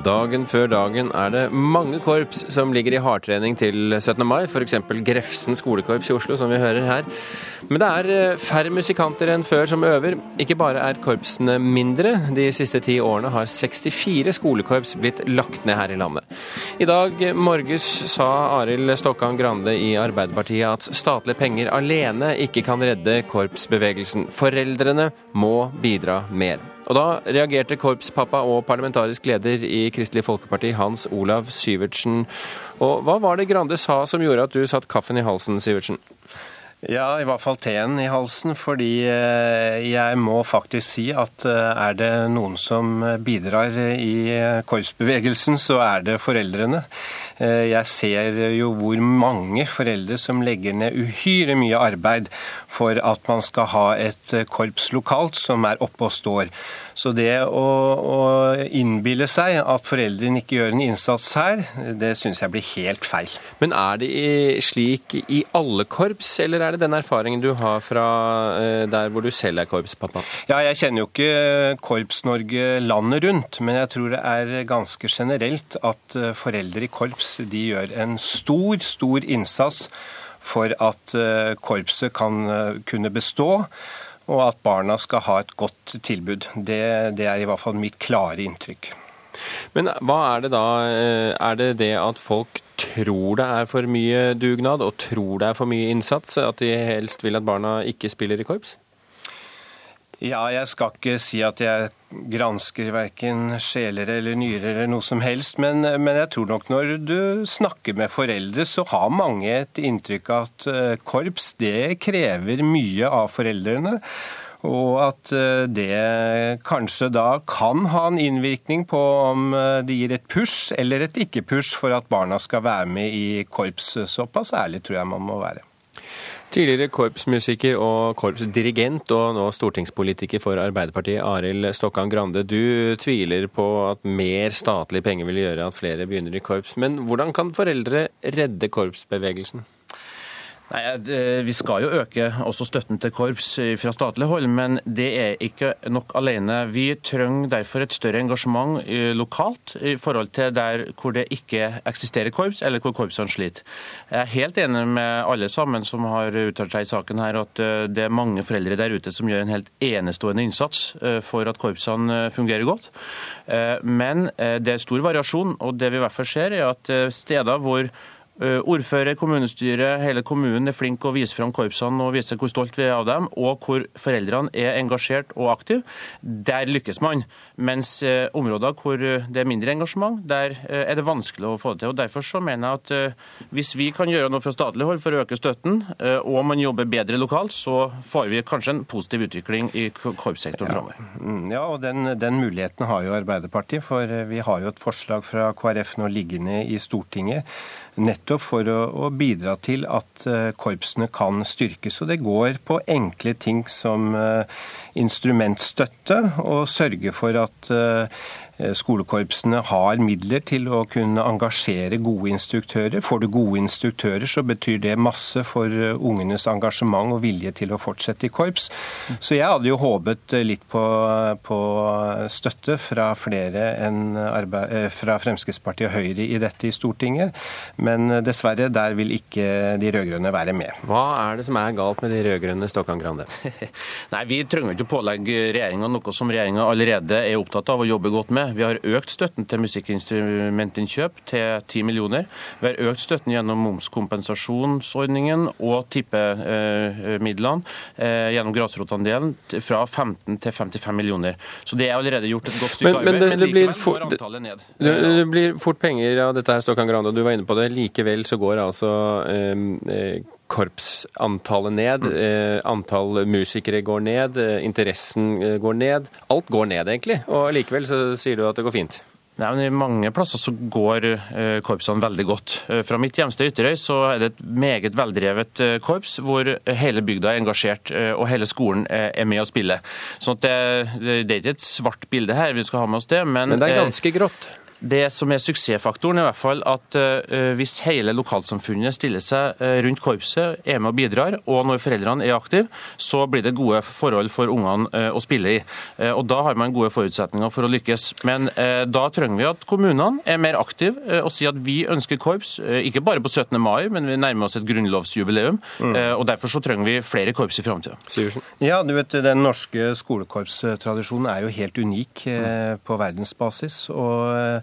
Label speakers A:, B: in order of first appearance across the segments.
A: Dagen før dagen er det mange korps som ligger i hardtrening til 17. mai, f.eks. Grefsen skolekorps i Oslo, som vi hører her. Men det er eh, færre musikanter enn før som øver. Ikke bare er korpsene mindre, de siste ti årene har 64 skolekorps blitt lagt ned her i landet. I dag morges sa Arild Stokkan Grande i Arbeiderpartiet at statlige penger alene ikke kan redde korpsbevegelsen. Foreldrene må bidra mer. Og da reagerte korpspappa og parlamentarisk leder i Kristelig Folkeparti, Hans Olav Syvertsen. Og hva var det Grande sa som gjorde at du satt kaffen i halsen, Syvertsen?
B: Ja, i hvert fall teen i halsen, fordi eh, jeg må faktisk si at eh, er det noen som bidrar i korpsbevegelsen, så er det foreldrene. Eh, jeg ser jo hvor mange foreldre som legger ned uhyre mye arbeid for at man skal ha et korps lokalt som er oppe og står. Så det å, å innbille seg at foreldrene ikke gjør en innsats her, det syns jeg blir helt feil.
A: Men er det slik i alle korps, eller er det den erfaringen du har fra eh, der hvor du selv er korpspappa?
B: Ja, jeg kjenner jo ikke Korps-Norge landet rundt, men jeg tror det er ganske generelt at eh, foreldre i korps de gjør en stor, stor innsats for at eh, korpset kan kunne bestå og at barna skal ha et godt tilbud. Det, det er i hvert fall mitt klare inntrykk.
A: Men hva er det da? Eh, er det det at folk tror det er for mye dugnad og tror det er for mye innsats? At de helst vil at barna ikke spiller i korps?
B: Ja, jeg skal ikke si at jeg gransker verken sjeler eller nyrer eller noe som helst, men, men, jeg tror nok når du snakker med foreldre, så har mange et inntrykk av at eh, korps det krever mye av foreldrene. Og at eh, det kanskje da kan ha en innvirkning på om eh, det gir et push eller et ikke-push for at barna skal være med i korps. Såpass ærlig tror jeg man må være.
A: Tidligere korpsmusiker og korpsdirigent, og nå stortingspolitiker for Arbeiderpartiet, Arild Stokkan Grande. Du tviler på at mer statlige penger vil gjøre at flere begynner i korps. Men hvordan kan foreldre redde korpsbevegelsen?
C: Nei, Vi skal jo øke også støtten til korps fra statlig hold, men det er ikke nok alene. Vi trenger derfor et større engasjement eh, lokalt i forhold til der hvor det ikke eksisterer korps, eller hvor korpsene sliter. Jeg er helt enig med alle sammen som har uttalt seg i saken her, at eh, det er mange foreldre der ute som gjør en helt enestående innsats eh, for at korpsene fungerer godt. Men det er stor variasjon, og det vi i hvert fall ser, er at steder hvor Eh, ordfører, kommunestyre, hele kommunen er flink å vise fram korpsene og vise hvor stolt vi er av dem, og hvor foreldrene er engasjert og aktive. Der lykkes man. Mens eh, områder hvor det er mindre engasjement, der eh, er det vanskelig å få det til. Og Derfor så mener jeg at hvis vi kan gjøre noe fra statlig hold for å øke støtten, og man jobber bedre lokalt, så får vi kanskje en positiv utvikling i korpssektoren framover.
B: Ja. ja, og den, den muligheten har jo Arbeiderpartiet, for vi har jo et forslag fra KrF nå liggende i Stortinget nettopp for å, å bidra til at uh, korpsene kan styrkes. Og det går på enkle ting som uh, instrumentstøtte, og sørge for at Eh, skolekorpsene har midler til å kunne engasjere gode instruktører. Får du gode instruktører, så betyr det masse for eh, ungenes engasjement og vilje til å fortsette i korps. Så jeg hadde jo håpet eh, litt på, på støtte fra flere enn fra Fremskrittspartiet og Høyre i dette i Stortinget, men dessverre, der vil ikke de rød-grønne være med.
A: Hva er det som er galt med de rød-grønne, Stokkan Grande?
C: Nei, Vi trenger ikke pålegge regjeringa noe som regjeringa allerede er opptatt av å jobbe godt med. Vi har økt støtten til musikkinstrumentinnkjøp til 10 millioner. Vi har økt støtten gjennom momskompensasjonsordningen og tippemidlene eh, gjennom grasrotandelen fra 15 til 55 millioner. Så det er allerede gjort et godt stykke
A: men, men det, men likevel går antallet ned. Det, det, blir fort penger av dette her, Stokkan Grande, og du var inne på det. Likevel så går altså eh, eh korpsantallet ned, mm. eh, antall musikere går ned, eh, interessen eh, går ned. Alt går ned, egentlig. Og likevel så sier du at det går fint.
C: Nei, men I mange plasser så går korpsene veldig godt. Fra mitt hjemsted Ytterøy så er det et meget veldrevet korps hvor hele bygda er engasjert og hele skolen er med å spille. Så det, det er ikke et svart bilde her, vi skal ha med oss det.
A: Men, men det er ganske grått?
C: Det som er suksessfaktoren, er i hvert fall at uh, hvis hele lokalsamfunnet stiller seg uh, rundt korpset, er med og bidrar, og når foreldrene er aktive, så blir det gode forhold for ungene uh, å spille i. Og Da har man gode forutsetninger for å lykkes. Men da trenger vi at kommunene er mer aktive og sier at vi ønsker korps, ikke bare på 17. mai, men vi nærmer oss et grunnlovsjubileum. Mm. og Derfor så trenger vi flere korps i framtida.
B: Ja, du vet, Den norske skolekorpstradisjonen er jo helt unik på verdensbasis. og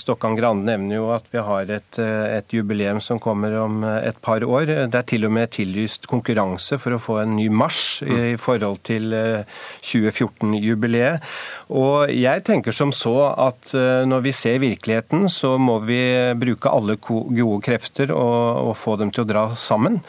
B: Stokkan Grande nevner jo at vi har et, eh, et, jubileum som kommer om eh, et par år. Det er til og med tillyst konkurranse for å få en ny marsj i forhold til 2014-jubileet. Og jeg tenker som så at når vi ser virkeligheten, så må vi bruke alle gode krefter og, og få dem til å dra sammen.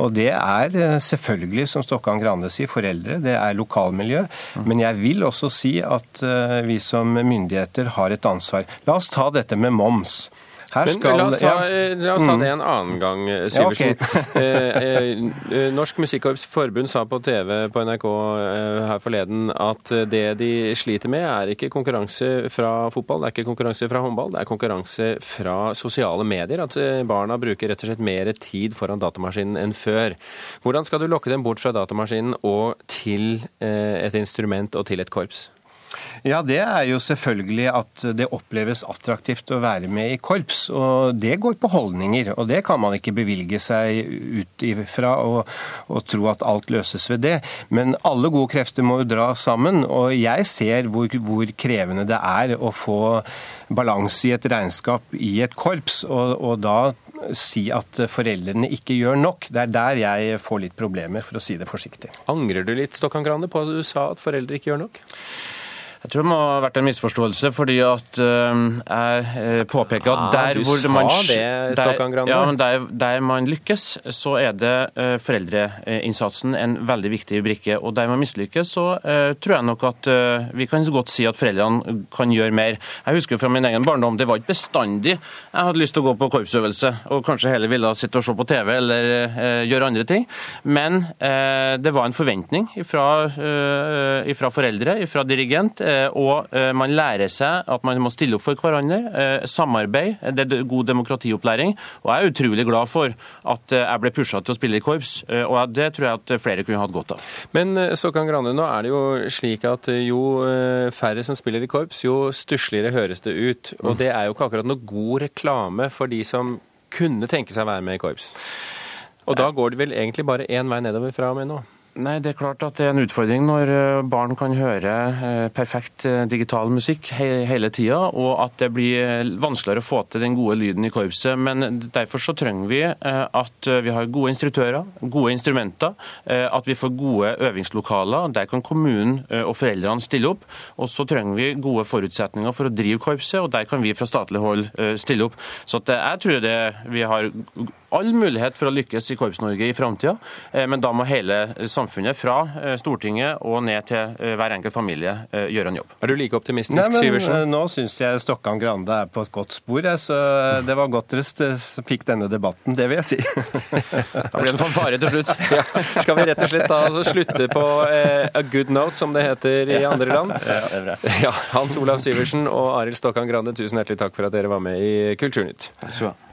B: Og det er selvfølgelig, som Stokkan Grande sier, foreldre, det er lokalmiljø. Men jeg vil også si at vi som myndigheter har et ansvar. La oss ta dette med moms.
A: Skal, la, oss ta, ja. la oss ta, det en annen gang, Syversen. Okay. Eh, eh, Norsk Musikkorps Forbund sa på TV på NRK eh, her forleden at det de sliter med, er ikke konkurranse fra fotball, det er ikke konkurranse fra håndball, det er konkurranse fra sosiale medier. At barna bruker rett og slett mer tid foran datamaskinen enn før. Hvordan skal du lokke dem bort fra datamaskinen og til et instrument og til et korps?
B: Ja, det er jo selvfølgelig at det oppleves attraktivt å være med i korps. Og det går på holdninger, og det kan man ikke bevilge seg ut ifra og, og tro at alt løses ved det. Men alle gode krefter må jo dra sammen, og jeg ser hvor, hvor krevende det er å få balanse i et regnskap i et korps. og, og da si at foreldrene ikke gjør nok. Det er der jeg får litt problemer, for å si det forsiktig.
A: Angrer du litt Stokkan Grande, på at du sa at foreldre ikke gjør nok?
C: Jeg tror det må ha vært en misforståelse, fordi at uh, jeg eh, påpeker at der der, hvor man, det, der, ja, der, der, man lykkes, så er det uh, foreldreinnsatsen en veldig viktig brikke. Og der man mislykkes, så tror jeg nok at vi kan godt si at foreldrene kan gjøre mer. Jeg husker fra min egen barndom, det var ikke bestandig jeg hadde lyst til å gå på korpsøvelse, og kanskje heller ville sitte og se på TV eller gjøre andre ting. Men det var en forventning fra, foreldre, fra dirigent Eh, og eh, man lærer seg at man må stille opp for hverandre. Eh, samarbeid, det er god demokratiopplæring. Og jeg er utrolig glad for at jeg ble pusha til å spille i korps, og det tror jeg at flere kunne hatt godt av.
A: Men Såkan Grande, nå er det jo slik at jo færre som spiller i korps, jo stussligere høres det ut. Og det er jo ikke akkurat noe god reklame for de som kunne tenke seg å være med i korps. Og da går det vel egentlig bare én vei nedover fra og med nå?
C: Nei, Det er klart at det er en utfordring når eh, barn kan høre eh, perfekt eh, digital musikk hele tida, og at det blir vanskeligere å få til den gode lyden i korpset. Men derfor så trenger vi at vi har gode instruktører, gode instrumenter, at vi får gode øvingslokaler. Der kan kommunen og foreldrene stille opp. Og så trenger vi gode forutsetninger for å drive korpset, og der kan vi fra statlig hold stille opp. Så jeg tror det vi har all mulighet for å lykkes i Korps-Norge i framtida, men da må hele samfunnet, fra eh, Stortinget og ned til eh, hver enkelt familie, gjøre en jobb.
A: Er du like optimistisk, Nei, men, Syversen?
B: Nå syns jeg Stokkan Grande er på et godt spor, så det var godt dere fikk denne debatten. Det vil jeg si.
C: da blir det en fanfare til slutt.
A: ja. Skal vi rett og slett da altså slutte på eh, a good note, som det heter i andre land? Ja, det er bra. Ja, Hans Olav Syversen og Arild Stokkan Grande, tusen hjertelig takk for at dere var med i Kulturnytt. Takk skal du ha.